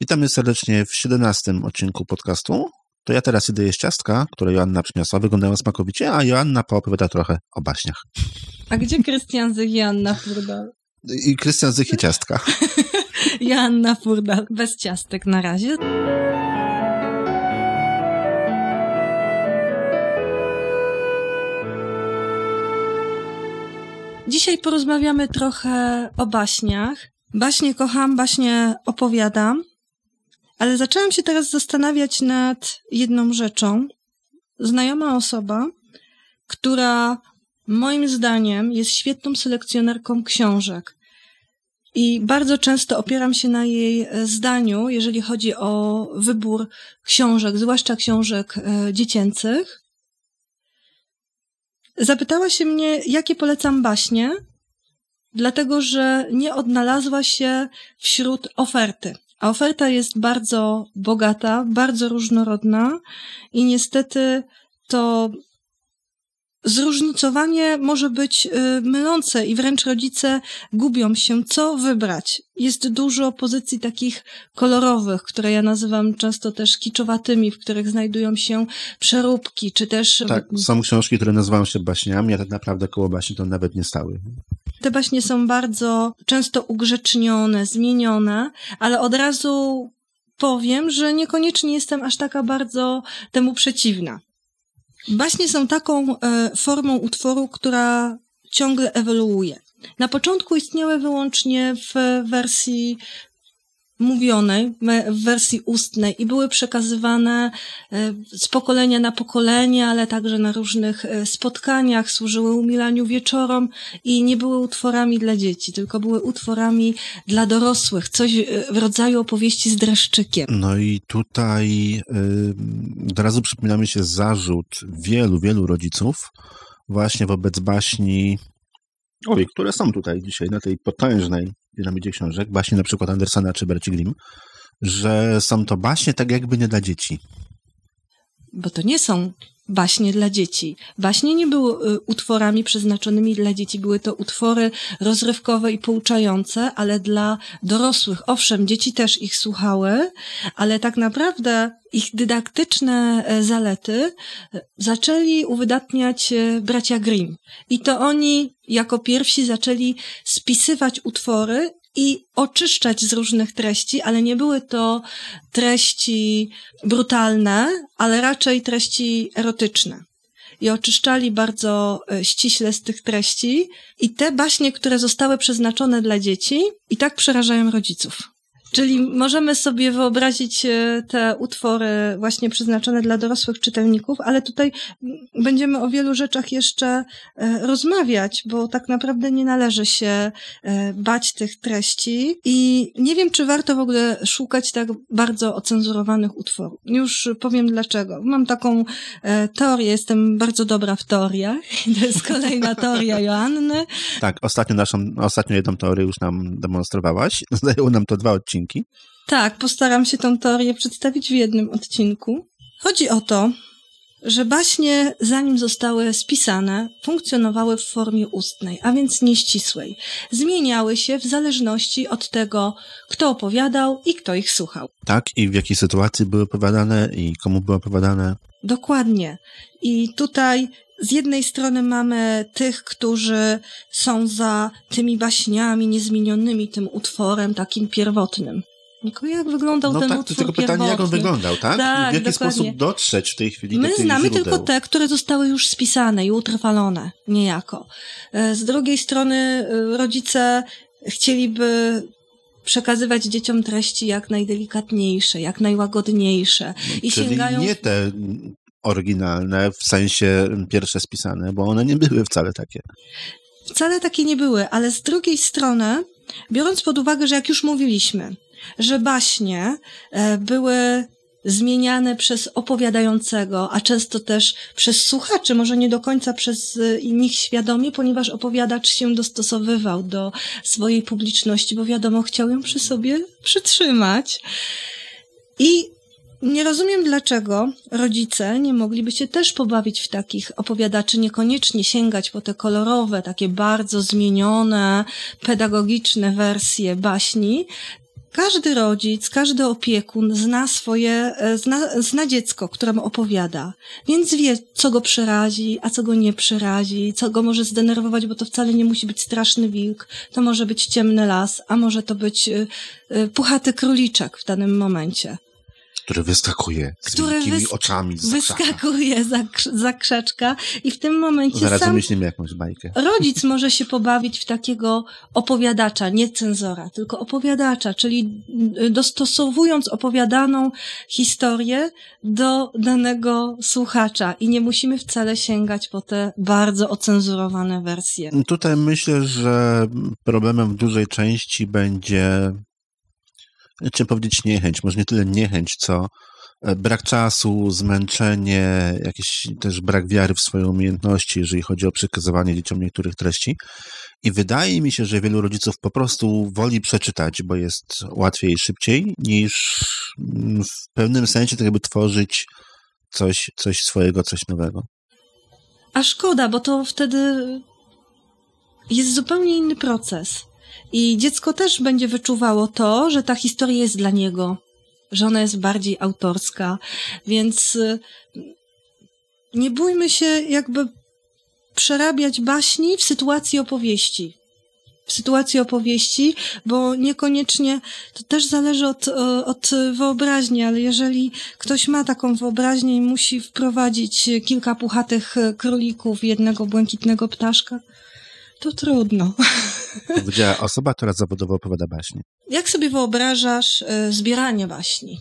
Witamy serdecznie w 17 odcinku podcastu. To ja teraz idę jeść ciastka, które Joanna przyniosła. Wyglądają smakowicie, a Joanna poopowiada trochę o baśniach. A gdzie Krystian Zych i Anna Furdal? I Krystian Zych i ciastka. Joanna Furdal. Bez ciastek na razie. Dzisiaj porozmawiamy trochę o baśniach. Baśnie kocham, baśnie opowiadam, ale zaczęłam się teraz zastanawiać nad jedną rzeczą. Znajoma osoba, która moim zdaniem jest świetną selekcjonerką książek. I bardzo często opieram się na jej zdaniu, jeżeli chodzi o wybór książek, zwłaszcza książek e, dziecięcych. Zapytała się mnie, jakie polecam baśnie, dlatego że nie odnalazła się wśród oferty. A oferta jest bardzo bogata, bardzo różnorodna i niestety to zróżnicowanie może być y, mylące i wręcz rodzice gubią się, co wybrać. Jest dużo pozycji takich kolorowych, które ja nazywam często też kiczowatymi, w których znajdują się przeróbki, czy też... Tak, są książki, które nazywają się baśniami, a tak naprawdę koło baśni to nawet nie stały. Te baśnie są bardzo często ugrzecznione, zmienione, ale od razu powiem, że niekoniecznie jestem aż taka bardzo temu przeciwna. Baśnie są taką e, formą utworu, która ciągle ewoluuje. Na początku istniały wyłącznie w wersji mówionej, w wersji ustnej i były przekazywane e, z pokolenia na pokolenie, ale także na różnych e, spotkaniach, służyły umilaniu wieczorom i nie były utworami dla dzieci, tylko były utworami dla dorosłych, coś w rodzaju opowieści z dreszczykiem. No i tutaj yy, od razu przypomina mi się zarzut wielu, wielu rodziców właśnie wobec baśni Oj, które są tutaj dzisiaj na tej potężnej piramidzie książek, baśnie na przykład Andersona czy Berci Grimm, że są to baśnie tak jakby nie dla dzieci. Bo to nie są baśnie dla dzieci. Baśnie nie były y, utworami przeznaczonymi dla dzieci, były to utwory rozrywkowe i pouczające, ale dla dorosłych. Owszem, dzieci też ich słuchały, ale tak naprawdę ich dydaktyczne e, zalety e, zaczęli uwydatniać e, bracia Grimm. I to oni jako pierwsi zaczęli spisywać utwory i oczyszczać z różnych treści, ale nie były to treści brutalne, ale raczej treści erotyczne. I oczyszczali bardzo ściśle z tych treści, i te baśnie, które zostały przeznaczone dla dzieci, i tak przerażają rodziców. Czyli możemy sobie wyobrazić e, te utwory właśnie przeznaczone dla dorosłych czytelników, ale tutaj będziemy o wielu rzeczach jeszcze e, rozmawiać, bo tak naprawdę nie należy się e, bać tych treści i nie wiem, czy warto w ogóle szukać tak bardzo ocenzurowanych utworów. Już powiem dlaczego. Mam taką teorię, jestem bardzo dobra w teoriach. To jest kolejna teoria Joanny. Tak, ostatnio naszą, ostatnio jedną teorię już nam demonstrowałaś. Zajęło nam to dwa odcinki odcinki? Tak, postaram się tą teorię przedstawić w jednym odcinku. Chodzi o to, że baśnie, zanim zostały spisane, funkcjonowały w formie ustnej, a więc nieścisłej. Zmieniały się w zależności od tego, kto opowiadał i kto ich słuchał. Tak, i w jakiej sytuacji były opowiadane i komu były opowiadane. Dokładnie. I tutaj z jednej strony mamy tych, którzy są za tymi baśniami niezmienionymi, tym utworem takim pierwotnym. Tylko jak wyglądał no ten tak, utwór tylko pytanie, jak on wyglądał, tak? tak w jaki dokładnie. sposób dotrzeć w tej chwili My do tych znamy źródeł? tylko te, które zostały już spisane i utrwalone, niejako. E, z drugiej strony e, rodzice chcieliby przekazywać dzieciom treści jak najdelikatniejsze, jak najłagodniejsze. I Czyli sięgają... nie te oryginalne, w sensie pierwsze spisane, bo one nie były wcale takie. Wcale takie nie były, ale z drugiej strony, biorąc pod uwagę, że jak już mówiliśmy, że baśnie e, były zmieniane przez opowiadającego, a często też przez słuchaczy, może nie do końca przez e, nich świadomie, ponieważ opowiadacz się dostosowywał do swojej publiczności, bo wiadomo, chciał ją przy sobie przytrzymać. I nie rozumiem, dlaczego rodzice nie mogliby się też pobawić w takich opowiadaczy, niekoniecznie sięgać po te kolorowe, takie bardzo zmienione, pedagogiczne wersje baśni, każdy rodzic, każdy opiekun zna swoje, e, zna, zna dziecko, któremu opowiada, więc wie, co go przerazi, a co go nie przerazi, co go może zdenerwować, bo to wcale nie musi być straszny wilk, to może być ciemny las, a może to być y, y, puchaty króliczek w danym momencie który wyskakuje z który wielkimi oczami z Wyskakuje za, za krzaczka i w tym momencie Zaraz sam wymyślimy jakąś bajkę. rodzic może się pobawić w takiego opowiadacza, nie cenzora, tylko opowiadacza, czyli y, dostosowując opowiadaną historię do danego słuchacza i nie musimy wcale sięgać po te bardzo ocenzurowane wersje. Tutaj myślę, że problemem w dużej części będzie chciałem powiedzieć niechęć, może nie tyle niechęć, co e, brak czasu, zmęczenie, jakiś też brak wiary w swoje umiejętności, jeżeli chodzi o przekazywanie dzieciom niektórych treści. I wydaje mi się, że wielu rodziców po prostu woli przeczytać, bo jest łatwiej i szybciej, niż mm, w pewnym sensie tak jakby tworzyć coś, coś swojego, coś nowego. A szkoda, bo to wtedy jest zupełnie inny proces. I dziecko też będzie wyczuwało to, że ta historia jest dla niego, że ona jest bardziej autorska, więc y, nie bójmy się jakby przerabiać baśni w sytuacji opowieści. W sytuacji opowieści, bo niekoniecznie to też zależy od, od wyobraźni, ale jeżeli ktoś ma taką wyobraźnię i musi wprowadzić kilka puchatych królików, jednego błękitnego ptaszka, to trudno. Powiedziała osoba, która zawodowo opowiada baśnie. Jak sobie wyobrażasz y, zbieranie baśni?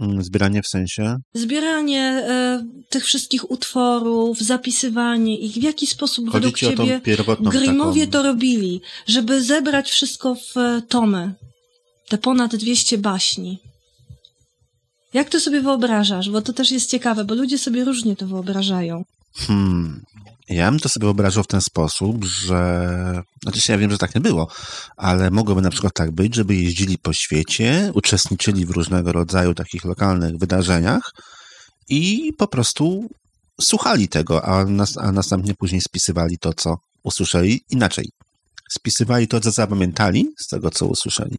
Mm, zbieranie w sensie? Zbieranie y, tych wszystkich utworów, zapisywanie ich, w jaki sposób Chodzi według ciebie Grimowie taką... to robili, żeby zebrać wszystko w e, tomy, te ponad 200 baśni. Jak to sobie wyobrażasz? Bo to też jest ciekawe, bo ludzie sobie różnie to wyobrażają. Hmm, ja bym to sobie wyobrażał w ten sposób, że. Znaczy, ja wiem, że tak nie było, ale mogłoby na przykład tak być, żeby jeździli po świecie, uczestniczyli w różnego rodzaju takich lokalnych wydarzeniach i po prostu słuchali tego, a, nas, a następnie później spisywali to, co usłyszeli inaczej. Spisywali to, co zapamiętali z tego, co usłyszeli.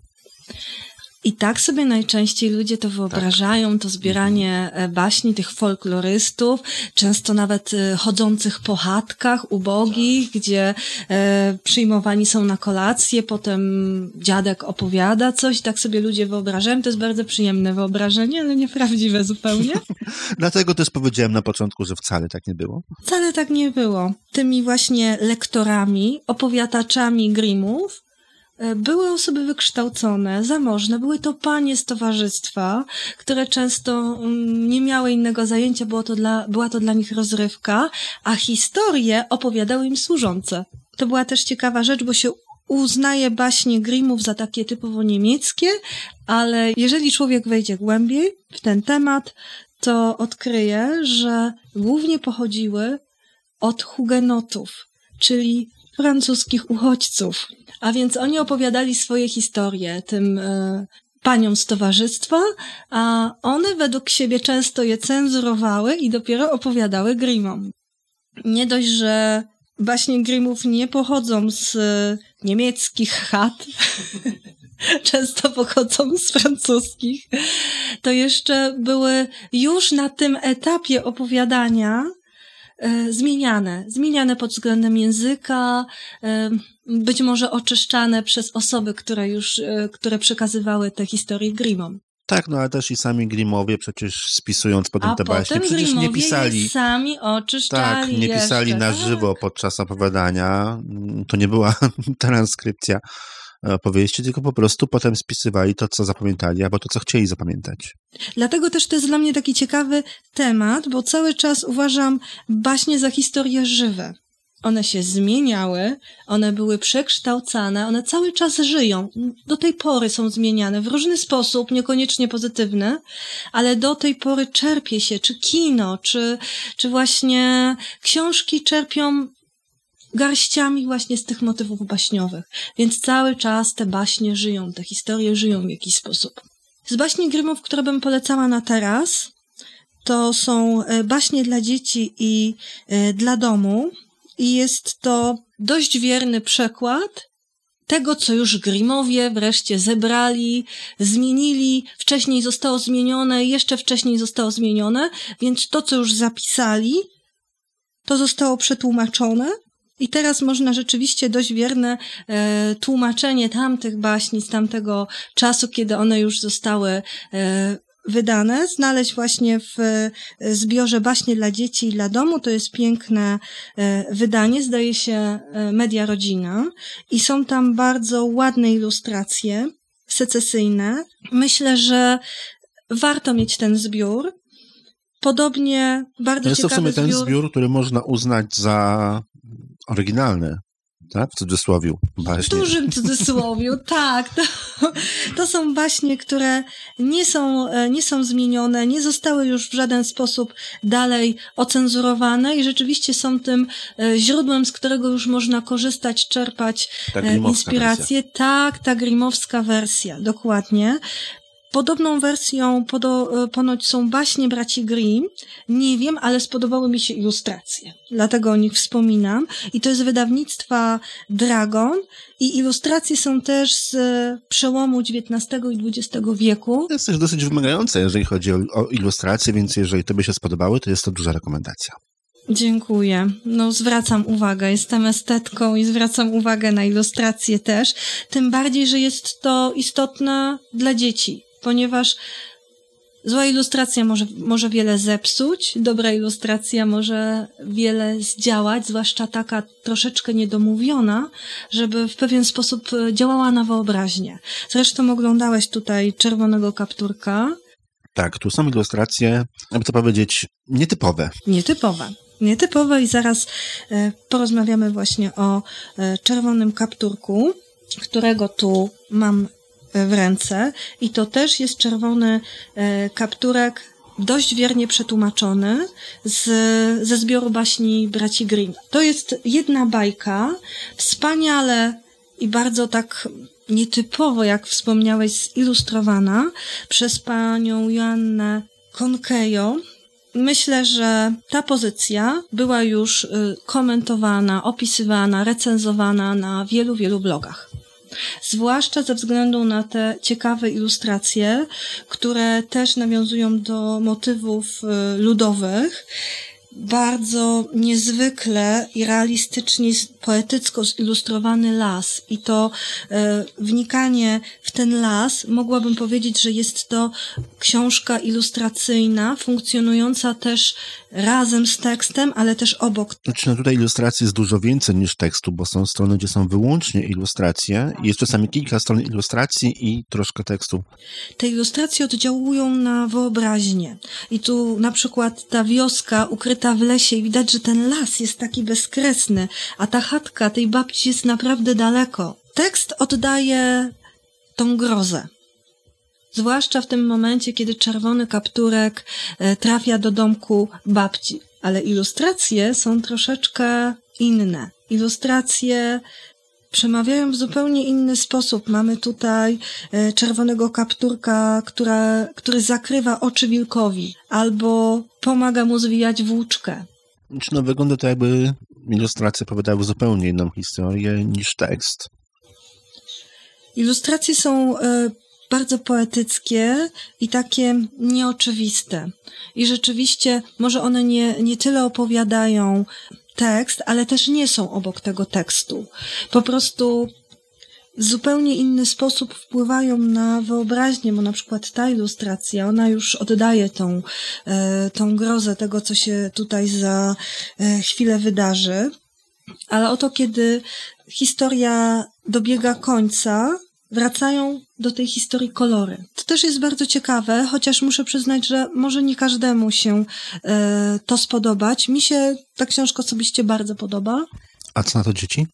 I tak sobie najczęściej ludzie to wyobrażają, tak. to zbieranie e, baśni tych folklorystów, często nawet e, chodzących po chatkach ubogich, gdzie e, przyjmowani są na kolację, potem dziadek opowiada coś, tak sobie ludzie wyobrażają. To jest bardzo przyjemne wyobrażenie, ale nieprawdziwe zupełnie. Dlatego też powiedziałem na początku, że wcale tak nie było. Wcale tak nie było. Tymi właśnie lektorami, opowiadaczami Grimmów były osoby wykształcone, zamożne, były to panie z towarzystwa, które często mm, nie miały innego zajęcia, było to dla, była to dla nich rozrywka, a historie opowiadały im służące. To była też ciekawa rzecz, bo się uznaje baśnie Grimmów za takie typowo niemieckie, ale jeżeli człowiek wejdzie głębiej w ten temat, to odkryje, że głównie pochodziły od hugenotów, czyli francuskich uchodźców. A więc oni opowiadali swoje historie tym e, paniom z towarzystwa, a one według siebie często je cenzurowały i dopiero opowiadały Grimmom. Nie dość, że baśnie Grimmów nie pochodzą z e, niemieckich chat, często pochodzą z francuskich, to jeszcze były już na tym etapie opowiadania zmieniane. Zmieniane pod względem języka, e, być może oczyszczane przez osoby, które już, e, które przekazywały te historie Grimmom. Tak, no ale też i sami Grimowie przecież spisując potem A te baśnie, przecież nie pisali. sami oczyszczali. Tak, nie pisali jeszcze, na tak? żywo podczas opowiadania. To nie była transkrypcja opowieści, tylko po prostu potem spisywali to, co zapamiętali, albo to, co chcieli zapamiętać. Dlatego też to jest dla mnie taki ciekawy temat, bo cały czas uważam baśnie za historie żywe. One się zmieniały, one były przekształcane, one cały czas żyją. Do tej pory są zmieniane w różny sposób, niekoniecznie pozytywny, ale do tej pory czerpie się, czy kino, czy, czy właśnie książki czerpią garściami właśnie z tych motywów baśniowych. Więc cały czas te baśnie żyją, te historie żyją w jakiś sposób. Z baśni Grymów, które bym polecała na teraz, to są e, baśnie dla dzieci i e, dla domu. I jest to dość wierny przekład tego, co już Grimowie wreszcie zebrali, zmienili, wcześniej zostało zmienione, jeszcze wcześniej zostało zmienione, więc to, co już zapisali, to zostało przetłumaczone. I teraz można rzeczywiście dość wierne e, tłumaczenie tamtych baśni z tamtego czasu, kiedy one już zostały e, wydane, znaleźć właśnie w e, zbiorze Baśnie dla dzieci i dla domu. To jest piękne e, wydanie, zdaje się e, Media Rodzina i są tam bardzo ładne ilustracje secesyjne. Myślę, że warto mieć ten zbiór. Podobnie bardzo Jest to w sumie ten zbiór. zbiór, który można uznać za oryginalny, tak? W cudzysłowie. W dużym cudzysłowiu, tak. To, to są baśnie, które nie są, e, nie są zmienione, nie zostały już w żaden sposób dalej ocenzurowane i rzeczywiście są tym e, źródłem, z którego już można korzystać, czerpać Ta e, grimowska inspiracje. Tak, ta grimowska wersja, dokładnie. Podobną wersją podo, e, ponoć są baśnie braci Grimm. Nie wiem, ale spodobały mi się ilustracje. Dlatego o nich wspominam. I to jest wydawnictwa Dragon. I ilustracje są też z przełomu XIX i XX wieku. To jest też dosyć wymagające, jeżeli chodzi o, o ilustracje, więc jeżeli to by się spodobały, to jest to duża rekomendacja. Dziękuję. No, zwracam uwagę. Jestem estetką i zwracam uwagę na ilustracje też. Tym bardziej, że jest to istotne dla dzieci, ponieważ zła ilustracja może, może wiele zepsuć, dobra ilustracja może wiele zdziałać, zwłaszcza taka troszeczkę niedomówiona, żeby w pewien sposób e, działała na wyobraźnię. Zresztą oglądałeś tutaj czerwonego kapturka. Tak, tu są ilustracje, jakby to powiedzieć, nietypowe. Nietypowe. Nietypowe i zaraz e, porozmawiamy właśnie o e, czerwonym kapturku, którego tu mam w ręce i to też jest czerwony e, kapturek dość wiernie przetłumaczony z, ze zbioru baśni braci Grimm. To jest jedna bajka, wspaniale i bardzo tak nietypowo, jak wspomniałeś, zilustrowana przez panią Joannę Konkejo. Myślę, że ta pozycja była już y, komentowana, opisywana, recenzowana na wielu, wielu blogach. Zwłaszcza ze względu na te ciekawe ilustracje, które też nawiązują do motywów y, ludowych. Bardzo niezwykle i realistycznie, poetycko zilustrowany las. I to e, wnikanie w ten las, mogłabym powiedzieć, że jest to książka ilustracyjna, funkcjonująca też razem z tekstem, ale też obok Znaczy, no tutaj ilustracji jest dużo więcej niż tekstu, bo są strony, gdzie są wyłącznie ilustracje. Jest czasami kilka stron ilustracji i troszkę tekstu. te ilustracje oddziałują na wyobraźnię. I tu na przykład ta wioska ukryta w lesie i widać, że ten las jest taki bezkresny, a ta chatka tej babci jest naprawdę daleko. Tekst oddaje tą grozę. Zwłaszcza w tym momencie, kiedy czerwony kapturek e, trafia do domku babci. Ale ilustracje są troszeczkę inne. Ilustracje przemawiają w zupełnie inny sposób. Mamy tutaj e, czerwonego kapturka, która, który zakrywa oczy wilkowi, albo pomaga mu zwijać włóczkę. Znaczy, no wygląda to jakby ilustracje opowiadały zupełnie inną historię niż tekst. Ilustracje są e, bardzo poetyckie i takie nieoczywiste. I rzeczywiście może one nie, nie tyle opowiadają tekst, ale też nie są obok tego tekstu. Po prostu w zupełnie inny sposób wpływają na wyobraźnię, bo na przykład ta ilustracja, ona już oddaje tą, e, tą grozę tego, co się tutaj za e, chwilę wydarzy. Ale oto kiedy historia dobiega końca, wracają do tej historii kolory. To też jest bardzo ciekawe, chociaż muszę przyznać, że może nie każdemu się e, to spodobać. Mi się ta książka osobiście bardzo podoba. A co na to dzieci?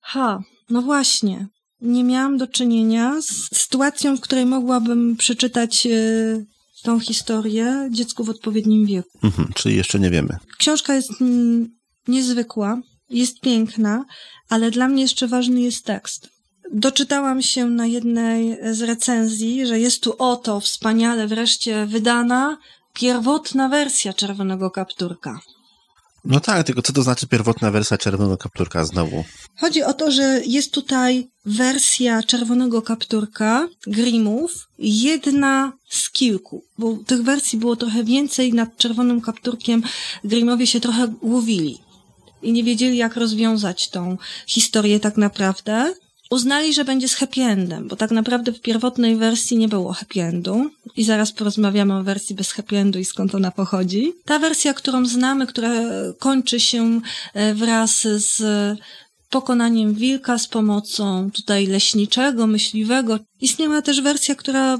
Ha, no właśnie. Nie miałam do czynienia z sytuacją, w której mogłabym przeczytać e, tą historię dziecku w odpowiednim wieku. Mhm, czyli jeszcze nie wiemy. Książka jest niezwykła, jest piękna, ale dla mnie jeszcze ważny jest tekst. Doczytałam się na jednej z recenzji, że jest tu oto wspaniale wreszcie wydana pierwotna wersja Czerwonego Kapturka. No tak, tylko co to znaczy pierwotna wersja Czerwonego Kapturka znowu? Chodzi o to, że jest tutaj wersja Czerwonego Kapturka Grimmów, jedna z kilku, bo tych wersji było trochę więcej, nad Czerwonym Kapturkiem Grimmowie się trochę głowili i nie wiedzieli, jak rozwiązać tą historię tak naprawdę uznali, że będzie z happy endem, bo tak naprawdę w pierwotnej wersji nie było happy endu i zaraz porozmawiamy o wersji bez happy endu i skąd ona pochodzi. Ta wersja, którą znamy, która kończy się e, wraz z pokonaniem wilka z pomocą tutaj leśniczego, myśliwego. Istniała też wersja, która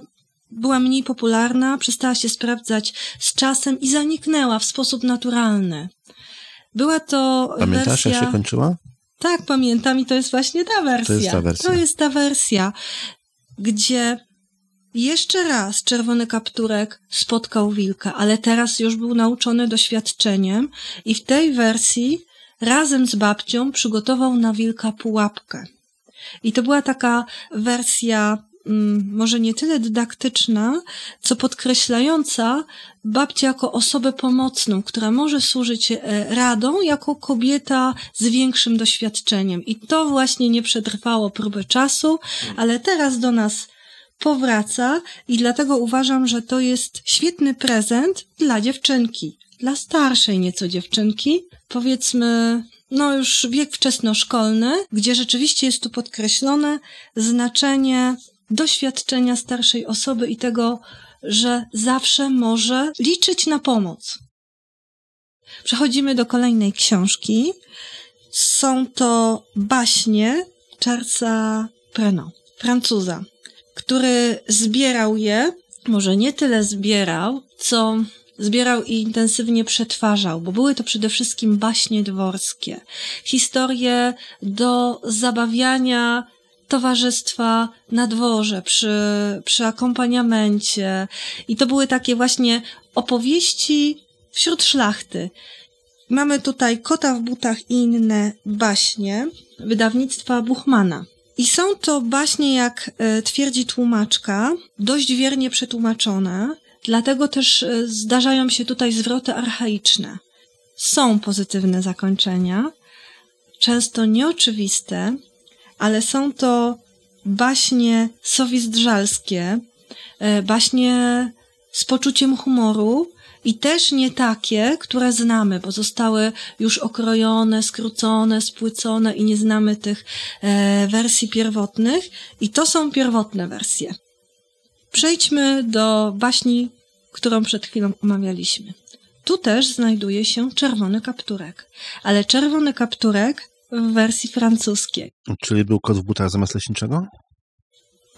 była mniej popularna, przestała się sprawdzać z czasem i zaniknęła w sposób naturalny. Była to Pamiętasz, wersja... jak się kończyła? Tak, pamiętam i to jest właśnie ta wersja. To jest ta wersja. To jest ta wersja, gdzie jeszcze raz czerwony kapturek spotkał wilka, ale teraz już był nauczony doświadczeniem i w tej wersji razem z babcią przygotował na wilka pułapkę. I to była taka wersja może nie tyle dydaktyczna, co podkreślająca babcię jako osobę pomocną, która może służyć e, radą jako kobieta z większym doświadczeniem. I to właśnie nie przetrwało próby czasu, ale teraz do nas powraca i dlatego uważam, że to jest świetny prezent dla dziewczynki, dla starszej nieco dziewczynki, powiedzmy no już wiek wczesnoszkolny, gdzie rzeczywiście jest tu podkreślone znaczenie doświadczenia starszej osoby i tego, że zawsze może liczyć na pomoc. Przechodzimy do kolejnej książki. Są to baśnie Charlesa Preno, Francuza, który zbierał je, może nie tyle zbierał, co zbierał i intensywnie przetwarzał, bo były to przede wszystkim baśnie dworskie, historie do zabawiania towarzystwa na dworze, przy, przy akompaniamencie. I to były takie właśnie opowieści wśród szlachty. Mamy tutaj Kota w butach i inne baśnie wydawnictwa Buchmana. I są to baśnie, jak e, twierdzi tłumaczka, dość wiernie przetłumaczone, dlatego też e, zdarzają się tutaj zwroty archaiczne. Są pozytywne zakończenia, często nieoczywiste, ale są to baśnie sowizdrzalskie, e, baśnie z poczuciem humoru i też nie takie, które znamy, bo zostały już okrojone, skrócone, spłycone i nie znamy tych e, wersji pierwotnych. I to są pierwotne wersje. Przejdźmy do baśni, którą przed chwilą omawialiśmy. Tu też znajduje się czerwony kapturek, ale czerwony kapturek w wersji francuskiej. Czyli był kot w butach zamiast leśniczego?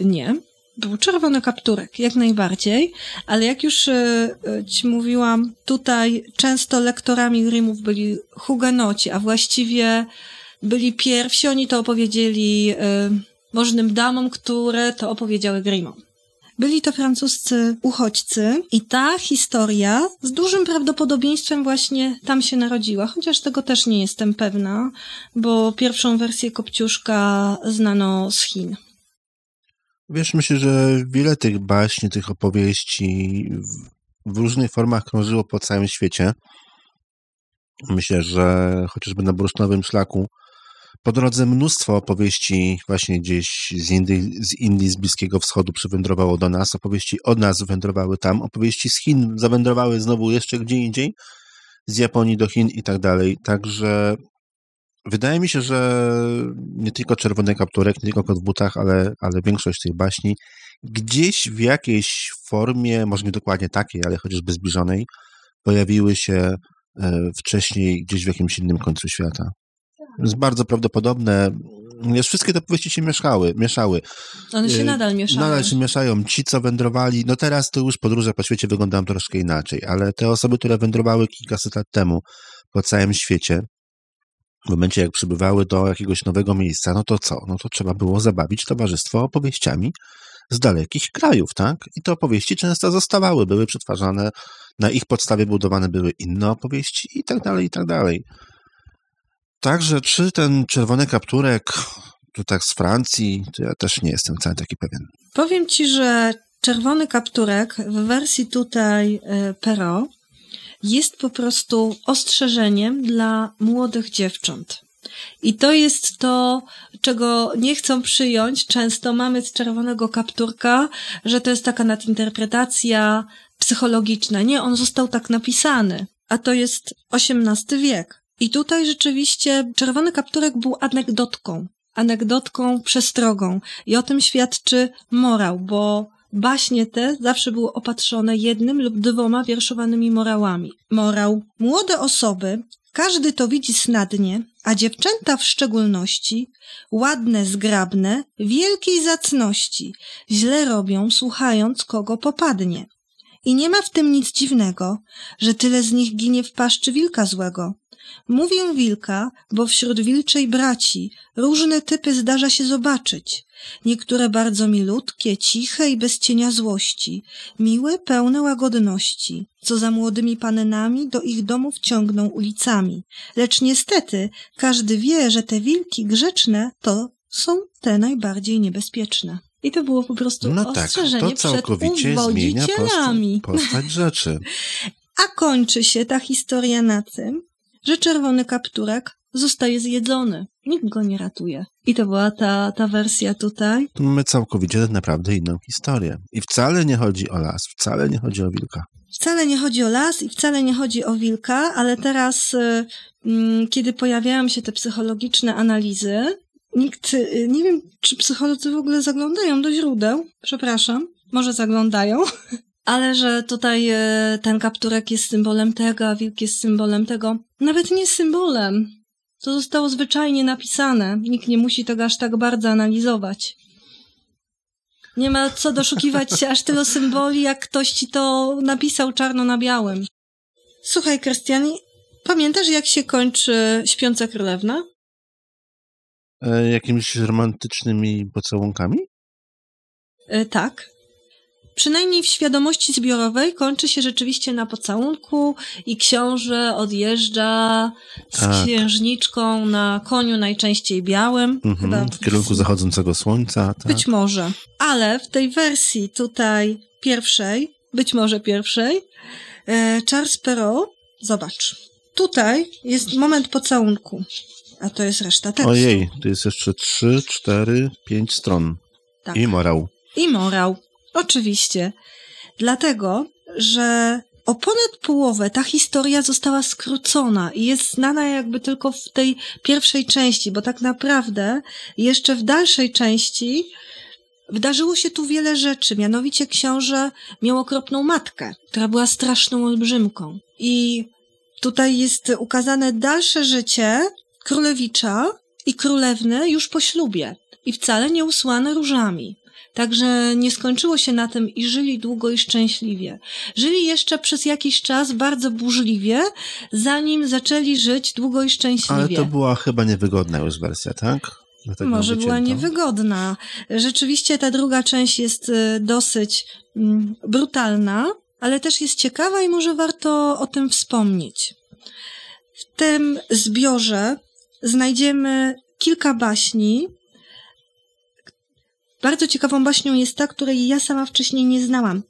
Nie. Był czerwony kapturek, jak najbardziej, ale jak już y, ci mówiłam, tutaj często lektorami Grimmów byli hugenoci, a właściwie byli pierwsi, oni to opowiedzieli y, możnym damom, które to opowiedziały Grimmom. Byli to francuscy uchodźcy i ta historia z dużym prawdopodobieństwem właśnie tam się narodziła, chociaż tego też nie jestem pewna, bo pierwszą wersję Kopciuszka znano z Chin. Wiesz, myślę, że wiele tych baśni, tych opowieści w różnych formach krążyło po całym świecie. Myślę, że chociażby na bursztynowym szlaku po drodze mnóstwo opowieści właśnie gdzieś z Indii, z Indii, z Bliskiego Wschodu przywędrowało do nas, opowieści od nas wędrowały tam, opowieści z Chin zawędrowały znowu jeszcze gdzie indziej, z Japonii do Chin i tak dalej. Także wydaje mi się, że nie tylko Czerwony Kapturek, nie tylko Kot w butach, ale, ale większość tych baśni gdzieś w jakiejś formie, może nie dokładnie takiej, ale chociażby zbliżonej, pojawiły się e, wcześniej gdzieś w jakimś innym końcu świata jest bardzo prawdopodobne. Wiesz, wszystkie te powieści się mieszały, mieszały. One się y, nadal mieszają. Nadal się mieszają. Ci, co wędrowali, no teraz to już podróże po świecie wyglądają troszkę inaczej, ale te osoby, które wędrowały kilkaset lat temu po całym świecie, w momencie jak przybywały do jakiegoś nowego miejsca, no to co? No to trzeba było zabawić towarzystwo opowieściami z dalekich krajów, tak? I te opowieści często zostawały, były przetwarzane, na ich podstawie budowane były inne opowieści i tak dalej, i tak dalej. Także czy ten czerwony kapturek tu tak z Francji, to ja też nie jestem wcale taki pewien. Powiem ci, że czerwony kapturek w wersji tutaj e, Pero jest po prostu ostrzeżeniem dla młodych dziewcząt. I to jest to, czego nie chcą przyjąć. Często mamy z czerwonego kapturka, że to jest taka nadinterpretacja psychologiczna. Nie, on został tak napisany, a to jest XVIII wiek. I tutaj rzeczywiście czerwony kapturek był anegdotką, anegdotką, przestrogą. I o tym świadczy morał, bo baśnie te zawsze były opatrzone jednym lub dwoma wierszowanymi morałami. Morał. Młode osoby, każdy to widzi snadnie, a dziewczęta w szczególności, ładne, zgrabne, wielkiej zacności, źle robią, słuchając kogo popadnie. I nie ma w tym nic dziwnego, że tyle z nich ginie w paszczy wilka złego. Mówię wilka, bo wśród wilczej braci różne typy zdarza się zobaczyć. Niektóre bardzo milutkie, ciche i bez cienia złości, miłe, pełne łagodności, co za młodymi pannami do ich domów ciągną ulicami. Lecz niestety każdy wie, że te wilki grzeczne to są te najbardziej niebezpieczne. I to było po prostu No tak, ostrzeżenie to całkowicie przed zmienia postać, postać rzeczy. A kończy się ta historia na tym, że czerwony kapturek zostaje zjedzony. Nikt go nie ratuje. I to była ta, ta wersja tutaj. Tu mamy całkowicie naprawdę inną historię. I wcale nie chodzi o las, wcale nie chodzi o wilka. Wcale nie chodzi o las i wcale nie chodzi o wilka, ale teraz, y, mm, kiedy pojawiają się te psychologiczne analizy, nikt, y, nie wiem, czy psycholodzy w ogóle zaglądają do źródeł. Przepraszam, może zaglądają. Ale że tutaj e, ten kapturek jest symbolem tego, a wilk jest symbolem tego. Nawet nie symbolem. To zostało zwyczajnie napisane. Nikt nie musi tego aż tak bardzo analizować. Nie ma co doszukiwać się aż tylu symboli, jak ktoś ci to napisał czarno na białym. Słuchaj, Krystian, pamiętasz jak się kończy Śpiąca Królewna? E, jakimiś romantycznymi pocałunkami? E, tak. Przynajmniej w świadomości zbiorowej kończy się rzeczywiście na pocałunku i książę odjeżdża z Tak. księżniczką na koniu najczęściej białym. Mhm, w kierunku zachodzącego słońca. Tak. Być może. Ale w tej wersji tutaj pierwszej, być może pierwszej, e, Charles Perrault, zobacz, tutaj jest moment pocałunku, a to jest reszta tekstu. Ojej, tu jest jeszcze trzy, cztery, pięć stron. Tak. I morał. I morał. Oczywiście. Dlatego, że o ponad połowę ta historia została skrócona i jest znana jakby tylko w tej pierwszej części, bo tak naprawdę jeszcze w dalszej części wydarzyło się tu wiele rzeczy. Mianowicie książę miał okropną matkę, która była straszną olbrzymką. I tutaj jest ukazane dalsze życie królewicza i królewny już po ślubie i wcale nie usłane różami. Także nie skończyło się na tym i żyli długo i szczęśliwie. Żyli jeszcze przez jakiś czas bardzo burzliwie, zanim zaczęli żyć długo i szczęśliwie. Ale to była chyba niewygodna już wersja, tak? Dlatego Może była niewygodna. Rzeczywiście ta druga część jest y, dosyć mm, brutalna, ale też jest ciekawa i może warto o tym wspomnieć. W tym zbiorze znajdziemy kilka baśni. Bardzo ciekawą baśnią jest ta, której ja sama wcześniej nie znałam.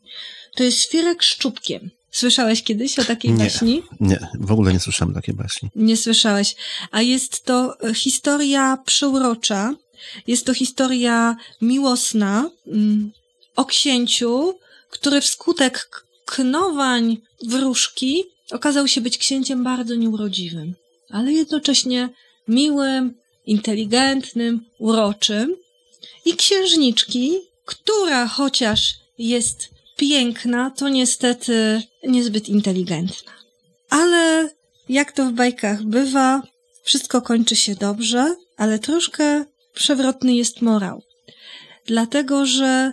To jest Świrek Szczupkiem. Słyszałeś kiedyś o takiej Nie. baśni? Nie, w ogóle nie słyszałem takiej baśni. Nie słyszałeś. A jest to historia przeurocza. Jest to historia miłosna mm, o księciu, który wskutek knowań wróżki okazał się być księciem bardzo nieurodziwym, ale jednocześnie miłym, inteligentnym, uroczym. I księżniczki, która chociaż jest piękna, to niestety niezbyt inteligentna. Ale jak to w bajkach bywa, wszystko kończy się dobrze, ale troszkę przewrotny jest morał. Dlatego, że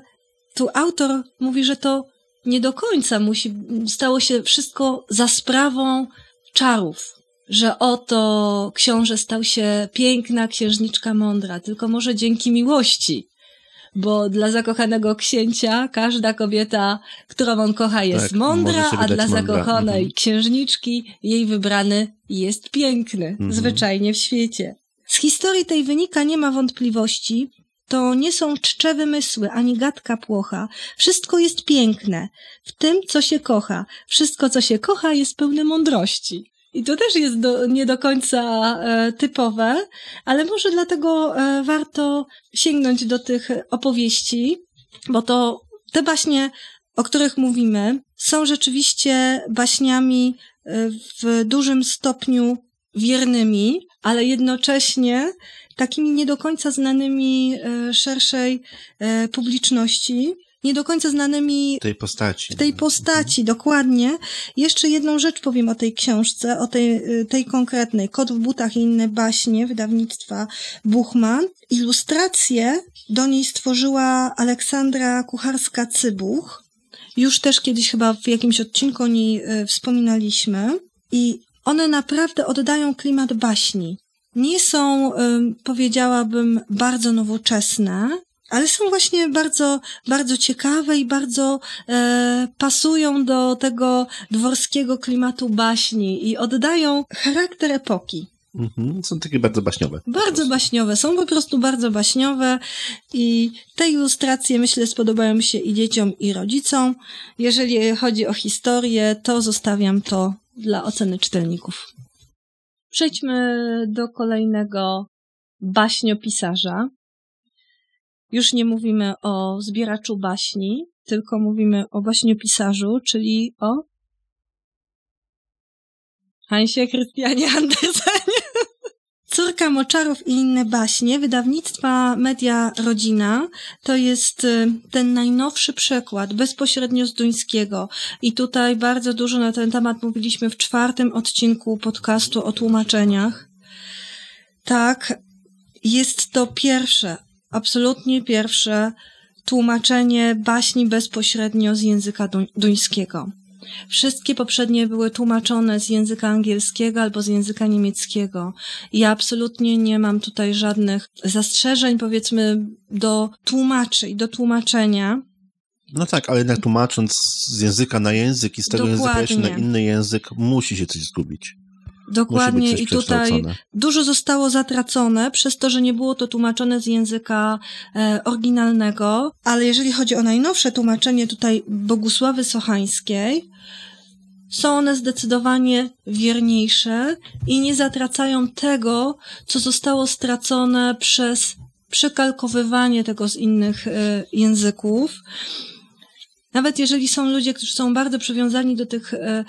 tu autor mówi, że to nie do końca musi, stało się wszystko za sprawą czarów. Że oto książę stał się piękna, księżniczka mądra, tylko może dzięki miłości. Bo dla zakochanego księcia każda kobieta, którą on kocha, jest Tak, mądra, a dla mądra. zakochanej Mhm. księżniczki jej wybrany jest piękny, Mhm. zwyczajnie w świecie. Z historii tej wynika, nie ma wątpliwości, to nie są czcze wymysły, ani gadka płocha. Wszystko jest piękne. W tym, co się kocha. Wszystko, co się kocha, jest pełne mądrości. I to też jest do, nie do końca e, typowe, ale może dlatego e, warto sięgnąć do tych opowieści, bo to te baśnie, o których mówimy, są rzeczywiście baśniami e, w dużym stopniu wiernymi, ale jednocześnie takimi nie do końca znanymi e, szerszej e, publiczności, nie do końca znanymi tej postaci. W tej postaci, dokładnie. Jeszcze jedną rzecz powiem o tej książce, o tej, e, tej konkretnej. Kot w butach i inne baśnie wydawnictwa Buchman. Ilustrację do niej stworzyła Aleksandra Kucharska-Cybuch. Już też kiedyś chyba w jakimś odcinku o niej wspominaliśmy. I one naprawdę oddają klimat baśni. Nie są, powiedziałabym, bardzo nowoczesne, ale są właśnie bardzo, bardzo ciekawe i bardzo e, pasują do tego dworskiego klimatu baśni i oddają charakter epoki. Mhm, są takie bardzo baśniowe. Bardzo baśniowe, są po prostu bardzo baśniowe i te ilustracje myślę spodobają się i dzieciom i rodzicom. Jeżeli chodzi o historię, to zostawiam to dla oceny czytelników. Przejdźmy do kolejnego baśniopisarza. Już nie mówimy o zbieraczu baśni, tylko mówimy o baśniopisarzu, czyli o Hansie Krystianie Andersenie. Córka Moczarów i inne baśnie, wydawnictwa Media Rodzina, to jest y, ten najnowszy przekład, bezpośrednio z duńskiego. I tutaj bardzo dużo na ten temat mówiliśmy w czwartym odcinku podcastu o tłumaczeniach. Tak, jest to pierwsze, absolutnie pierwsze tłumaczenie baśni bezpośrednio z języka duńskiego. Wszystkie poprzednie były tłumaczone z języka angielskiego albo z języka niemieckiego. Ja absolutnie nie mam tutaj żadnych zastrzeżeń, powiedzmy, do tłumaczy i do tłumaczenia. No tak, ale jednak tłumacząc z języka na język i z tego Dokładnie. języka na inny język, musi się coś zgubić. Dokładnie i tutaj dużo zostało zatracone przez to, że nie było to tłumaczone z języka e, oryginalnego, ale jeżeli chodzi o najnowsze tłumaczenie tutaj Bogusławy Sochańskiej, są one zdecydowanie wierniejsze i nie zatracają tego, co zostało stracone przez przekalkowywanie tego z innych e, języków. Nawet jeżeli są ludzie, którzy są bardzo przywiązani do tych e,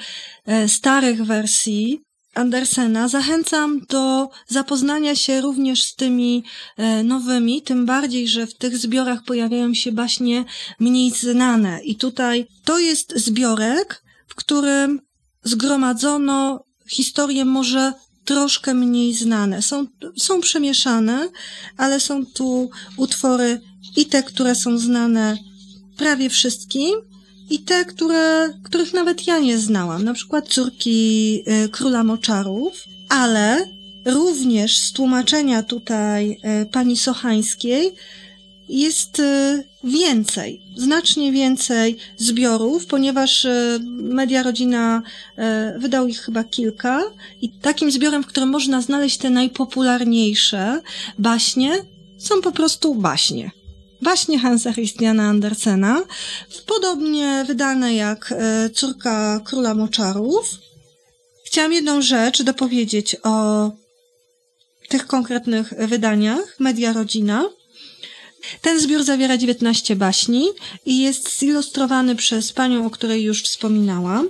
e, starych wersji, Andersena. Zachęcam do zapoznania się również z tymi e, nowymi, tym bardziej, że w tych zbiorach pojawiają się baśnie mniej znane. I tutaj to jest zbiorek, w którym zgromadzono historie może troszkę mniej znane. Są, są przemieszane, ale są tu utwory i te, które są znane prawie wszystkim, i te, które, których nawet ja nie znałam, na przykład córki y, króla moczarów, ale również z tłumaczenia tutaj y, pani Sochańskiej jest y, więcej, znacznie więcej zbiorów, ponieważ Media Rodzina wydał ich chyba kilka i takim zbiorem, w którym można znaleźć te najpopularniejsze baśnie, są po prostu baśnie. Baśnie Hansa Christiana Andersena, podobnie wydane jak e, Córka Króla Moczarów. Chciałam jedną rzecz dopowiedzieć o tych konkretnych wydaniach Media Rodzina. Ten zbiór zawiera 19 baśni i jest zilustrowany przez panią, o której już wspominałam,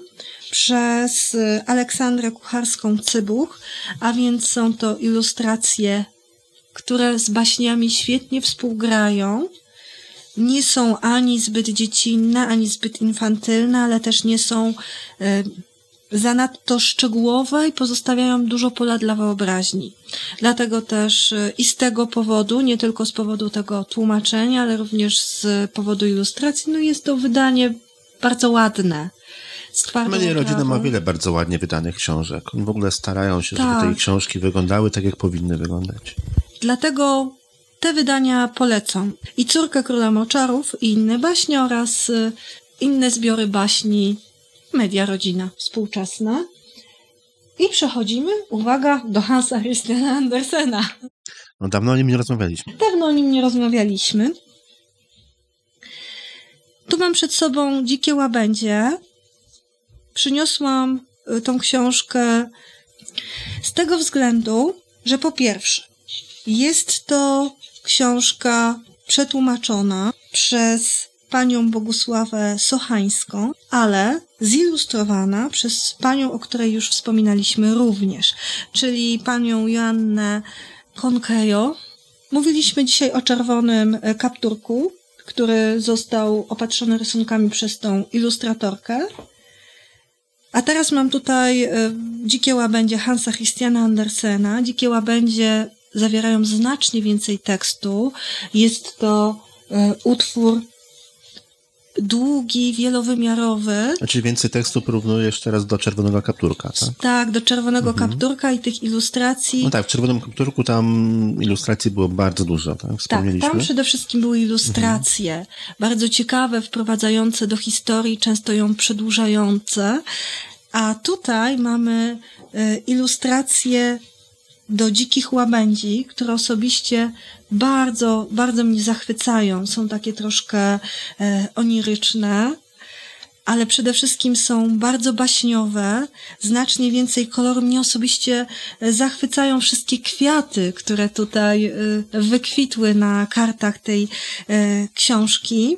przez Aleksandrę Kucharską-Cybuch, a więc są to ilustracje, które z baśniami świetnie współgrają nie są ani zbyt dziecinne, ani zbyt infantylne, ale też nie są e, zanadto szczegółowe i pozostawiają dużo pola dla wyobraźni. Dlatego też e, i z tego powodu, nie tylko z powodu tego tłumaczenia, ale również z powodu ilustracji, no jest to wydanie bardzo ładne. Media Rodzina ma wiele bardzo ładnie wydanych książek. W ogóle starają się, tak. żeby te książki wyglądały tak, jak powinny wyglądać. Dlatego te wydania polecam. I Córka Króla Moczarów i inne baśnie oraz y, inne zbiory baśni Media Rodzina współczesna. I przechodzimy, uwaga, do Hansa Christiana Andersena. No dawno o nim nie rozmawialiśmy. Dawno o nim nie rozmawialiśmy. Tu mam przed sobą Dzikie Łabędzie. Przyniosłam y, tą książkę z tego względu, że po pierwsze, jest to książka przetłumaczona przez panią Bogusławę Sochańską, ale zilustrowana przez panią, o której już wspominaliśmy również, czyli panią Joannę Konkejo. Mówiliśmy dzisiaj o czerwonym kapturku, który został opatrzony rysunkami przez tą ilustratorkę. A teraz mam tutaj e, Dzikie Łabędzie Hansa Christiana Andersena. Dzikie Łabędzie zawierają znacznie więcej tekstu. Jest to e, utwór długi, wielowymiarowy. Znaczy więcej tekstu porównujesz teraz do czerwonego kapturka, tak? Tak, do czerwonego mhm. kapturka i tych ilustracji. No tak, w czerwonym kapturku tam ilustracji było bardzo dużo, tak? Tak, tam przede wszystkim były ilustracje, mhm. bardzo ciekawe, wprowadzające do historii, często ją przedłużające. A tutaj mamy y, ilustracje do dzikich łabędzi, które osobiście bardzo, bardzo mnie zachwycają. Są takie troszkę e, oniryczne, ale przede wszystkim są bardzo baśniowe, znacznie więcej koloru. Mnie osobiście e, zachwycają wszystkie kwiaty, które tutaj e, wykwitły na kartach tej książki.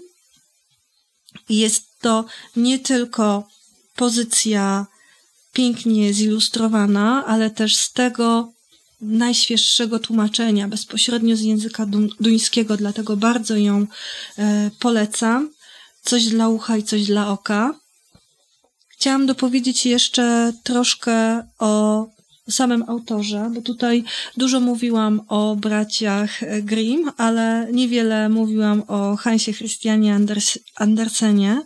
Jest to nie tylko pozycja pięknie zilustrowana, ale też z tego najświeższego tłumaczenia, bezpośrednio z języka duńskiego, dlatego bardzo ją e, polecam. Coś dla ucha i coś dla oka. Chciałam dopowiedzieć jeszcze troszkę o samym autorze, bo tutaj dużo mówiłam o braciach Grimm, ale niewiele mówiłam o Hansie Christianie Anders Andersenie,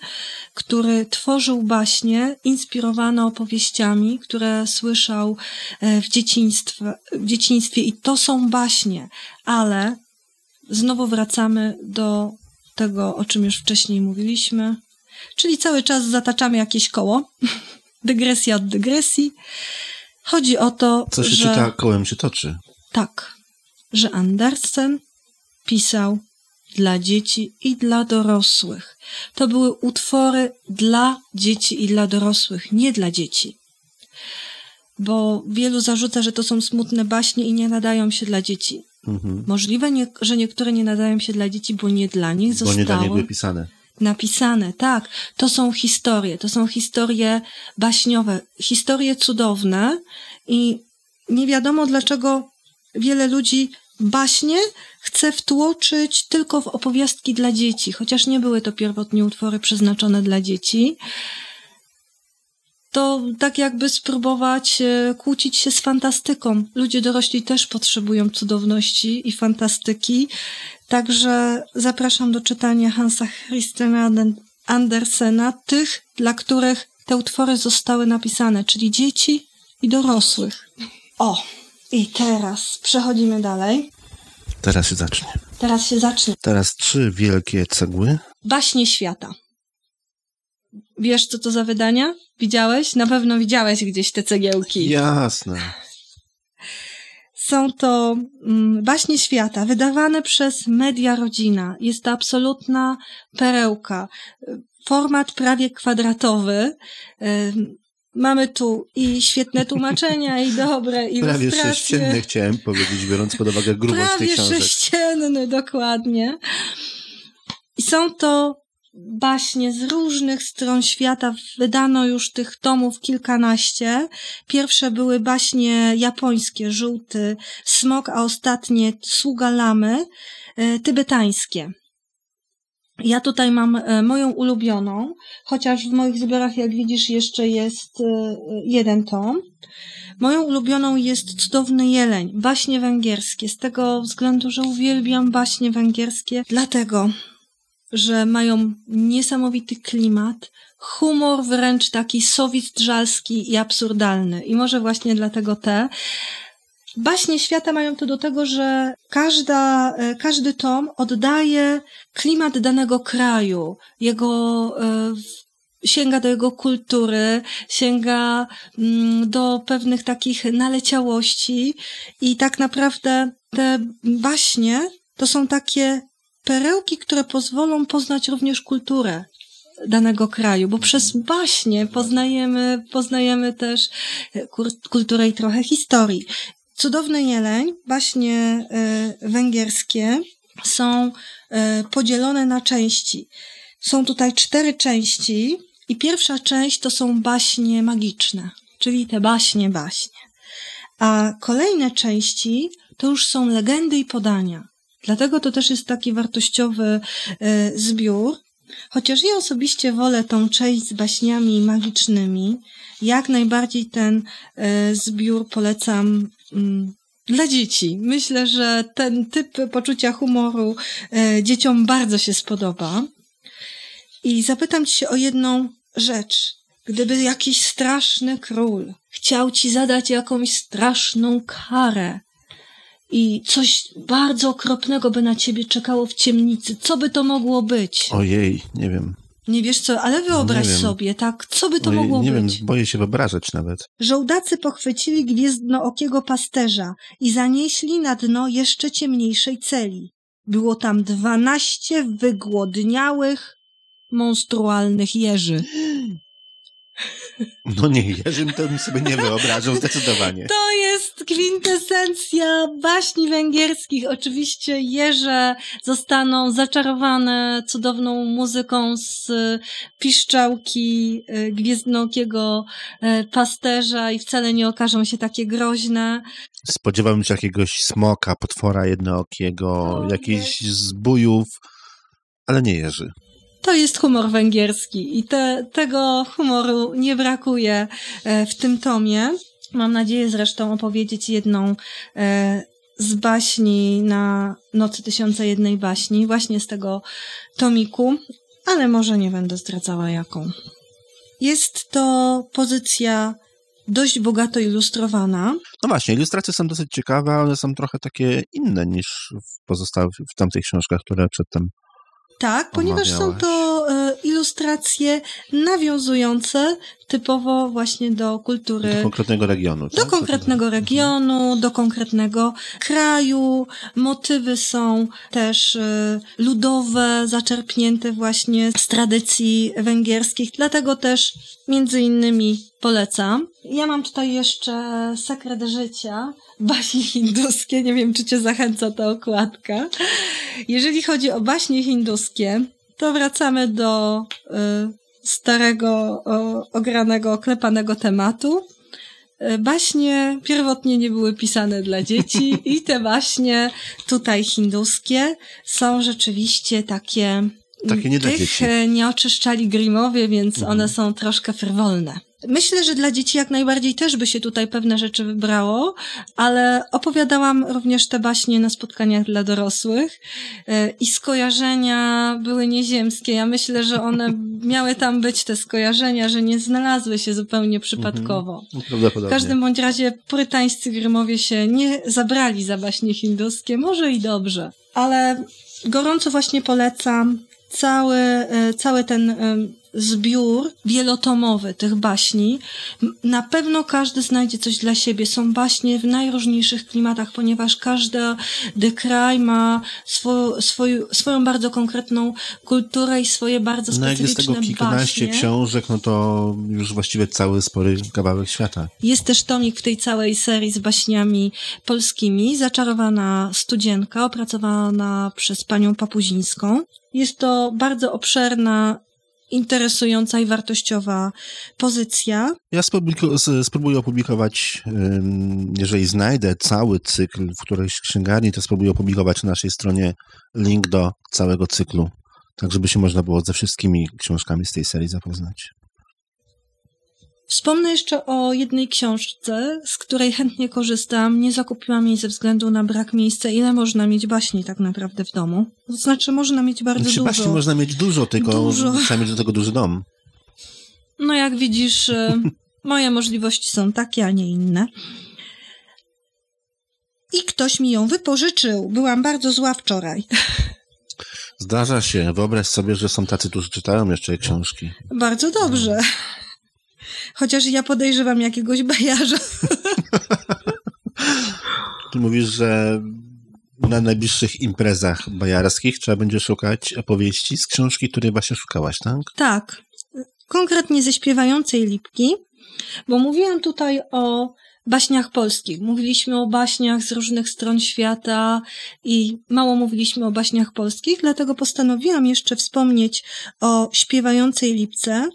który tworzył baśnie inspirowane opowieściami, które słyszał e, w dzieciństwie, w dzieciństwie. I to są baśnie, ale znowu wracamy do tego, o czym już wcześniej mówiliśmy, czyli cały czas zataczamy jakieś koło, dygresja od dygresji. Chodzi o to, Co się że... czyta, kołem się toczy. Tak, że Andersen pisał dla dzieci i dla dorosłych. To były utwory dla dzieci i dla dorosłych, nie dla dzieci. Bo wielu zarzuca, że to są smutne baśnie i nie nadają się dla dzieci. Mhm. Możliwe, nie, że niektóre nie nadają się dla dzieci, bo nie dla nich zostały. Bo nie dla nich były pisane napisane. Tak, to są historie, to są historie baśniowe, historie cudowne i nie wiadomo dlaczego wiele ludzi baśnie chce wtłoczyć tylko w opowiastki dla dzieci, chociaż nie były to pierwotnie utwory przeznaczone dla dzieci. To tak jakby spróbować e, kłócić się z fantastyką. Ludzie dorośli też potrzebują cudowności i fantastyki Także zapraszam do czytania Hansa Christiana Andersena, tych, dla których te utwory zostały napisane, czyli dzieci i dorosłych. O, i teraz przechodzimy dalej. Teraz się zacznie. Teraz się zacznie. Teraz trzy wielkie cegły. Baśnie świata. Wiesz, co to za wydania? Widziałeś? Na pewno widziałeś gdzieś te cegiełki. Jasne. Są to mm, baśnie świata, wydawane przez Media Rodzina. Jest to absolutna perełka. Format prawie kwadratowy. Mamy tu i świetne tłumaczenia, i dobre ilustracje. Prawie sześcienny chciałem powiedzieć, biorąc pod uwagę grubość prawie tych książek. Prawie sześcienny, dokładnie. I są to baśnie z różnych stron świata. Wydano już tych tomów kilkanaście. Pierwsze były baśnie japońskie, żółty smok, a ostatnie sługa lamy, e, tybetańskie. Ja tutaj mam e, moją ulubioną, chociaż w moich zbiorach, jak widzisz, jeszcze jest e, jeden tom. Moją ulubioną jest Cudowny Jeleń, baśnie węgierskie, z tego względu, że uwielbiam baśnie węgierskie, dlatego, że mają niesamowity klimat, humor wręcz taki sowit-żalski i absurdalny. I może właśnie dlatego te. Baśnie świata mają to do tego, że każda, e, każdy tom oddaje klimat danego kraju, jego e, sięga do jego kultury, sięga mm, do pewnych takich naleciałości i tak naprawdę te baśnie to są takie perełki, które pozwolą poznać również kulturę danego kraju, bo przez baśnie poznajemy, poznajemy też kulturę i trochę historii. Cudowny jeleń, baśnie y, węgierskie są y, podzielone na części. Są tutaj cztery części i pierwsza część to są baśnie magiczne, czyli te baśnie, baśnie. A kolejne części to już są legendy i podania. Dlatego to też jest taki wartościowy y, zbiór. Chociaż ja osobiście wolę tą część z baśniami magicznymi, jak najbardziej ten zbiór polecam mm, dla dzieci. Myślę, że ten typ poczucia humoru dzieciom bardzo się spodoba. I zapytam cię o jedną rzecz. Gdyby jakiś straszny król chciał ci zadać jakąś straszną karę i coś bardzo okropnego by na ciebie czekało w ciemnicy, co by to mogło być? Ojej, nie wiem. Nie wiesz co, ale wyobraź sobie, tak, co by to Ojej, mogło nie być? wiem, boję się wyobrażać nawet. Żołdacy pochwycili gwiezdnookiego pasterza i zanieśli na dno jeszcze ciemniejszej celi. Było tam dwanaście wygłodniałych, monstrualnych jeży. No nie, Jerzym to bym sobie nie wyobrażał zdecydowanie. To jest kwintesencja baśni węgierskich. Oczywiście jeże zostaną zaczarowane cudowną muzyką z piszczałki y, gwiezdnokiego y, pasterza i wcale nie okażą się takie groźne. Spodziewałem się jakiegoś smoka, potwora jednookiego, O, jakichś zbójów, ale nie Jerzy. To jest humor węgierski i te, tego humoru nie brakuje e, w tym tomie. Mam nadzieję zresztą opowiedzieć jedną e, z baśni na Nocy Tysiąca Jednej Baśni, właśnie z tego tomiku, ale może nie będę zdradzała jaką. Jest to pozycja dość bogato ilustrowana. No właśnie, ilustracje są dosyć ciekawe, ale są trochę takie inne niż w pozostałych, w tamtych książkach, które przedtem Tak, ponieważ są to ilustracje nawiązujące typowo właśnie do kultury do konkretnego regionu. do tak? konkretnego regionu, do konkretnego kraju. Motywy są też e, ludowe, zaczerpnięte właśnie z tradycji węgierskich, dlatego też między innymi polecam. Ja mam tutaj jeszcze sekret życia, baśnie hinduskie, nie wiem czy cię zachęca ta okładka. Jeżeli chodzi o baśnie hinduskie, to wracamy do e, starego, ogranego, oklepanego tematu. E, Baśnie pierwotnie nie były pisane dla dzieci i te baśnie tutaj hinduskie są rzeczywiście takie... Takie nie dla dzieci. e, nie oczyszczali Grimowie, więc Mhm. one są troszkę frywolne. Myślę, że dla dzieci jak najbardziej też by się tutaj pewne rzeczy wybrało, ale opowiadałam również te baśnie na spotkaniach dla dorosłych e, i skojarzenia były nieziemskie. Ja myślę, że one miały tam być te skojarzenia, że nie znalazły się zupełnie przypadkowo. No, W każdym bądź razie purytańscy Grymowie się nie zabrali za baśnie hinduskie, może i dobrze, ale gorąco właśnie polecam cały, e, cały ten zbiór wielotomowy tych baśni. Na pewno każdy znajdzie coś dla siebie. Są baśnie w najróżniejszych klimatach, ponieważ każdy kraj ma swo, swoją, swoją bardzo konkretną kulturę i swoje bardzo No jak jest specyficzne tego kilkanaście baśnie. książek, no to już właściwie cały spory kawałek świata. Jest też tomik w tej całej serii z baśniami polskimi, Zaczarowana studzienka, opracowana przez panią Papuzińską. Jest to bardzo obszerna, interesująca i wartościowa pozycja. Ja spróbuję opublikować, jeżeli znajdę cały cykl w którejś księgarni, to spróbuję opublikować na naszej stronie link do całego cyklu, tak żeby się można było ze wszystkimi książkami z tej serii zapoznać. Wspomnę jeszcze o jednej książce, z której chętnie korzystam. Nie zakupiłam jej ze względu na brak miejsca. Ile można mieć baśni tak naprawdę w domu? To znaczy, można mieć bardzo Znaczy, dużo. baśni można mieć dużo, tylko Dużo. trzeba mieć do tego duży dom. No jak widzisz, e, moje możliwości są takie, a nie inne. I ktoś mi ją wypożyczył. Byłam bardzo zła wczoraj. Zdarza się. Wyobraź sobie, że są tacy, którzy czytają jeszcze książki. Bardzo dobrze. Chociaż ja podejrzewam jakiegoś bajarza. Ty mówisz, że na najbliższych imprezach bajarskich trzeba będzie szukać opowieści z książki, której właśnie szukałaś, tak? Tak. Konkretnie ze śpiewającej lipki, bo mówiłam tutaj o baśniach polskich. Mówiliśmy o baśniach z różnych stron świata i mało mówiliśmy o baśniach polskich, dlatego postanowiłam jeszcze wspomnieć o śpiewającej lipce.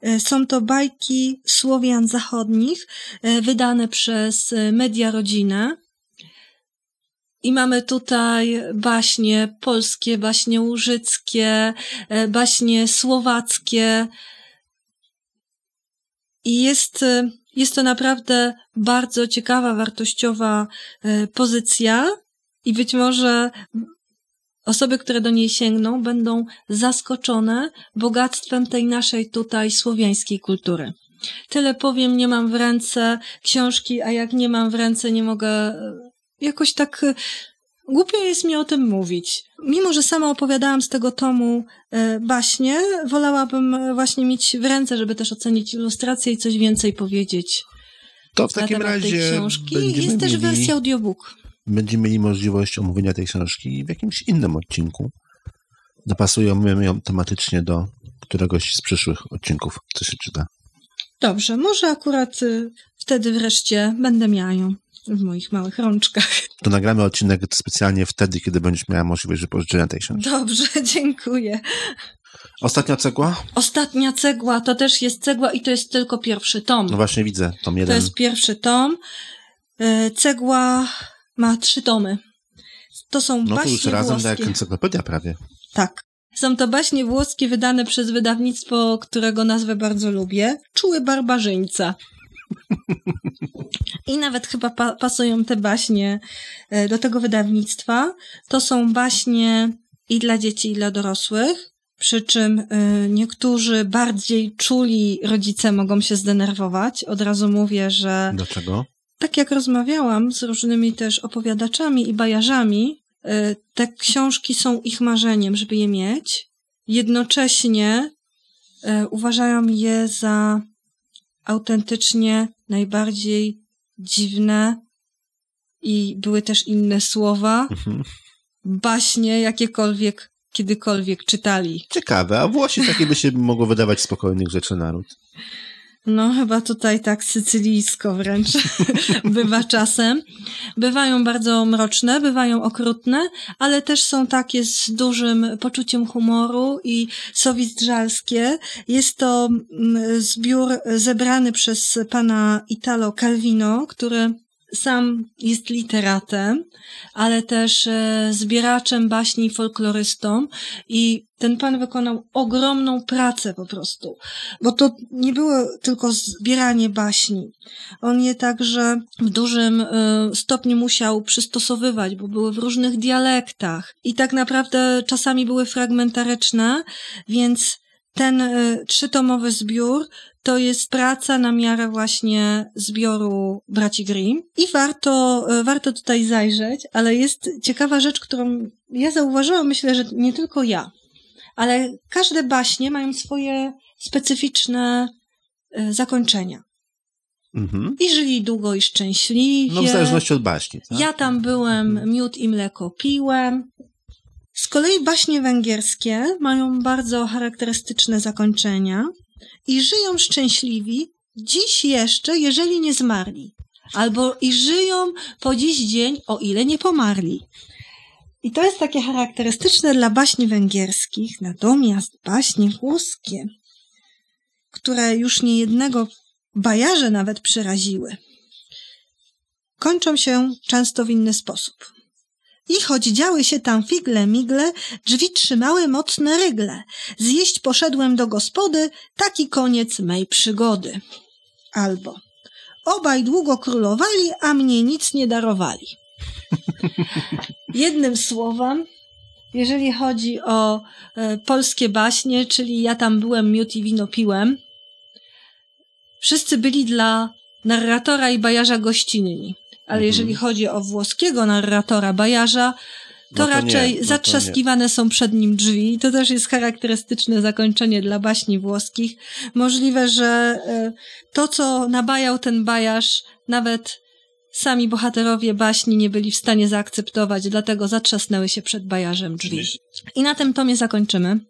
E, są to bajki Słowian Zachodnich, e, wydane przez e, Media Rodzinę. I mamy tutaj baśnie polskie, baśnie łużyckie, baśnie słowackie. I jest, jest to naprawdę bardzo ciekawa, wartościowa pozycja. I być może Osoby, które do niej sięgną, będą zaskoczone bogactwem tej naszej tutaj słowiańskiej kultury. Tyle powiem, nie mam w ręce książki, a jak nie mam w ręce, nie mogę e, jakoś tak. E, głupio jest mi o tym mówić. Mimo, że sama opowiadałam z tego tomu e, baśnie, wolałabym właśnie mieć w ręce, żeby też ocenić ilustrację i coś więcej powiedzieć. To w takim razie. Tej książki. Jest też wersja audiobook będziemy mieli możliwość omówienia tej książki w jakimś innym odcinku. Dopasujemy ją tematycznie do któregoś z przyszłych odcinków, co się czyta. Dobrze, może akurat y, wtedy wreszcie będę miała ją w moich małych rączkach. To nagramy odcinek specjalnie wtedy, kiedy będziesz miała możliwość wypożyczenia tej książki. Dobrze, dziękuję. Ostatnia cegła? Ostatnia cegła to też jest cegła i to jest tylko pierwszy tom. No właśnie widzę, tom jeden. To jest pierwszy tom. Y, cegła ma trzy tomy. To są no baśnie to już razem włoskie. jak encyklopedia prawie. Tak. Są to baśnie włoskie wydane przez wydawnictwo, którego nazwę bardzo lubię. Czuły barbarzyńca. I nawet chyba pa pasują te baśnie e, do tego wydawnictwa. To są baśnie i dla dzieci, i dla dorosłych. Przy czym y, niektórzy bardziej czuli rodzice mogą się zdenerwować. Od razu mówię, że. Dlaczego? Tak jak rozmawiałam z różnymi też opowiadaczami i bajarzami, y, te książki są ich marzeniem, żeby je mieć. Jednocześnie y, uważają je za autentycznie najbardziej dziwne i były też inne słowa, mhm. baśnie jakiekolwiek kiedykolwiek czytali. Ciekawe, a Włosi takie by się mogło wydawać spokojnych rzeczy naród. No, chyba tutaj tak sycylijsko wręcz bywa czasem. Bywają bardzo mroczne, bywają okrutne, ale też są takie z dużym poczuciem humoru i sowizdrzalskie. Jest to mm, zbiór zebrany przez pana Italo Calvino, który sam jest literatem, ale też e, zbieraczem baśni i folklorystą i ten pan wykonał ogromną pracę po prostu, bo to nie było tylko zbieranie baśni. On je także w dużym e, stopniu musiał przystosowywać, bo były w różnych dialektach i tak naprawdę czasami były fragmentaryczne, więc ten e, trzytomowy zbiór to jest praca na miarę właśnie zbioru braci Grimm i warto, e, warto tutaj zajrzeć, ale jest ciekawa rzecz, którą ja zauważyłam, myślę, że nie tylko ja, ale każde baśnie mają swoje specyficzne e, zakończenia. Mhm. I żyli długo i szczęśliwie. No w zależności od baśni. Tak? Ja tam byłem, miód i mleko piłem. Z kolei baśnie węgierskie mają bardzo charakterystyczne zakończenia i żyją szczęśliwi dziś jeszcze, jeżeli nie zmarli. Albo i żyją po dziś dzień, o ile nie pomarli. I to jest takie charakterystyczne dla baśni węgierskich, natomiast baśnie włoskie, które już niejednego bajarze nawet przeraziły, kończą się często w inny sposób. I choć działy się tam figle migle, drzwi trzymały mocne rygle. Zjeść poszedłem do gospody, taki koniec mej przygody. Albo obaj długo królowali, a mnie nic nie darowali. Jednym słowem, jeżeli chodzi o e, polskie baśnie, czyli ja tam byłem, miód i wino piłem, wszyscy byli dla narratora i bajarza gościnni ale mhm. jeżeli chodzi o włoskiego narratora Bajarza, to, No to nie, raczej no to zatrzaskiwane są przed nim drzwi. To też jest charakterystyczne zakończenie dla baśni włoskich. Możliwe, że e, to, co nabajał ten bajarz, nawet sami bohaterowie baśni nie byli w stanie zaakceptować, dlatego zatrzasnęły się przed bajarzem drzwi. I na tym tomie zakończymy.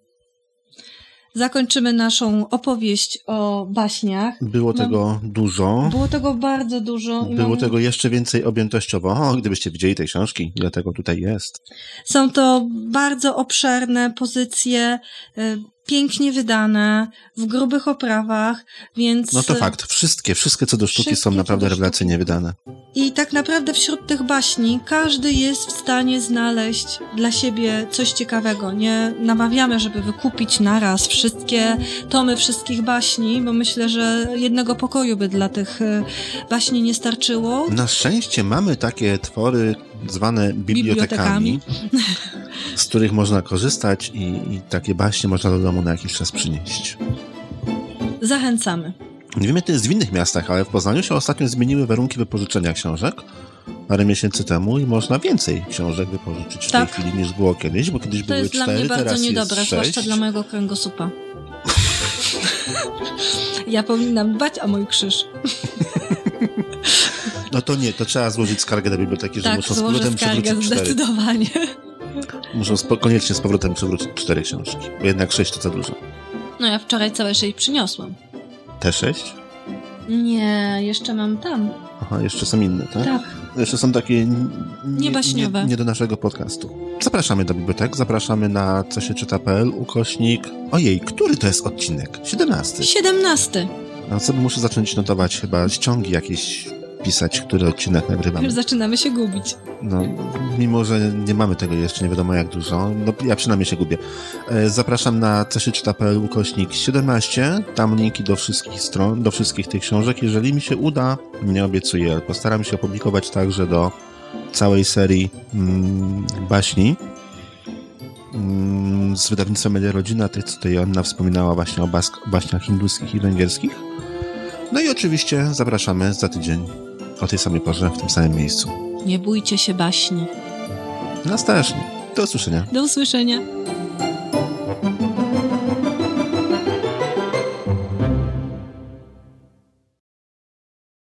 Zakończymy naszą opowieść o baśniach. Było Mam- tego dużo. Było tego bardzo dużo. Było tego jeszcze więcej objętościowo. O, gdybyście widzieli te książki, ile tego tutaj jest. Są to bardzo obszerne pozycje, e, pięknie wydane, w grubych oprawach, więc. No to fakt. Wszystkie, wszystkie co do sztuki są naprawdę rewelacyjnie wydane. I tak naprawdę wśród tych baśni każdy jest w stanie znaleźć dla siebie coś ciekawego. Nie namawiamy, żeby wykupić naraz wszystkie tomy wszystkich baśni, bo myślę, że jednego pokoju by dla tych e, baśni nie starczyło. Na szczęście mamy takie twory zwane bibliotekami, z których można korzystać i, i takie baśnie można do domu na jakiś czas przynieść. Zachęcamy. Nie wiem, jak to jest w innych miastach, ale w Poznaniu się ostatnio zmieniły warunki wypożyczenia książek parę miesięcy temu i można więcej książek wypożyczyć w Tak. tej chwili niż było kiedyś, bo kiedyś To były jest dla cztery, mnie bardzo teraz niedobre, zwłaszcza dla mojego kręgosłupa. ja powinnam dbać o mój krzyż. No to nie, to trzeba złożyć skargę do biblioteki, że tak, muszą z powrotem przywrócić cztery. zdecydowanie. Muszą spo, koniecznie z powrotem przywrócić cztery książki, bo jednak sześć to za dużo. No ja wczoraj całe sześć przyniosłam. Te sześć? Nie, jeszcze mam tam. Aha, jeszcze są inne, tak? Tak. Jeszcze są takie nie, Niebaśniowe. Nie, nie do naszego podcastu. Zapraszamy do bibliotek, zapraszamy na co się czyta.pl, ukośnik. Ojej, który to jest odcinek? 17. Siedemnasty. No co muszę zacząć notować chyba ściągi jakieś pisać, który odcinek nagrywamy. Już zaczynamy się gubić. No, mimo, że nie mamy tego jeszcze, nie wiadomo jak dużo, no ja przynajmniej się gubię. E, Zapraszam na co się czyta.pl ukośnik 17, tam linki do wszystkich stron, do wszystkich tych książek. Jeżeli mi się uda, nie obiecuję, postaram się opublikować także do całej serii mm, baśni mm, z wydawnictwa Media Rodzina, tych, co tutaj Joanna wspominała właśnie o, bask- o baśniach hinduskich i węgierskich. No i oczywiście zapraszamy za tydzień o tej samej porze, w tym samym miejscu. Nie bójcie się baśni. Nas też nie. Do usłyszenia. Do usłyszenia.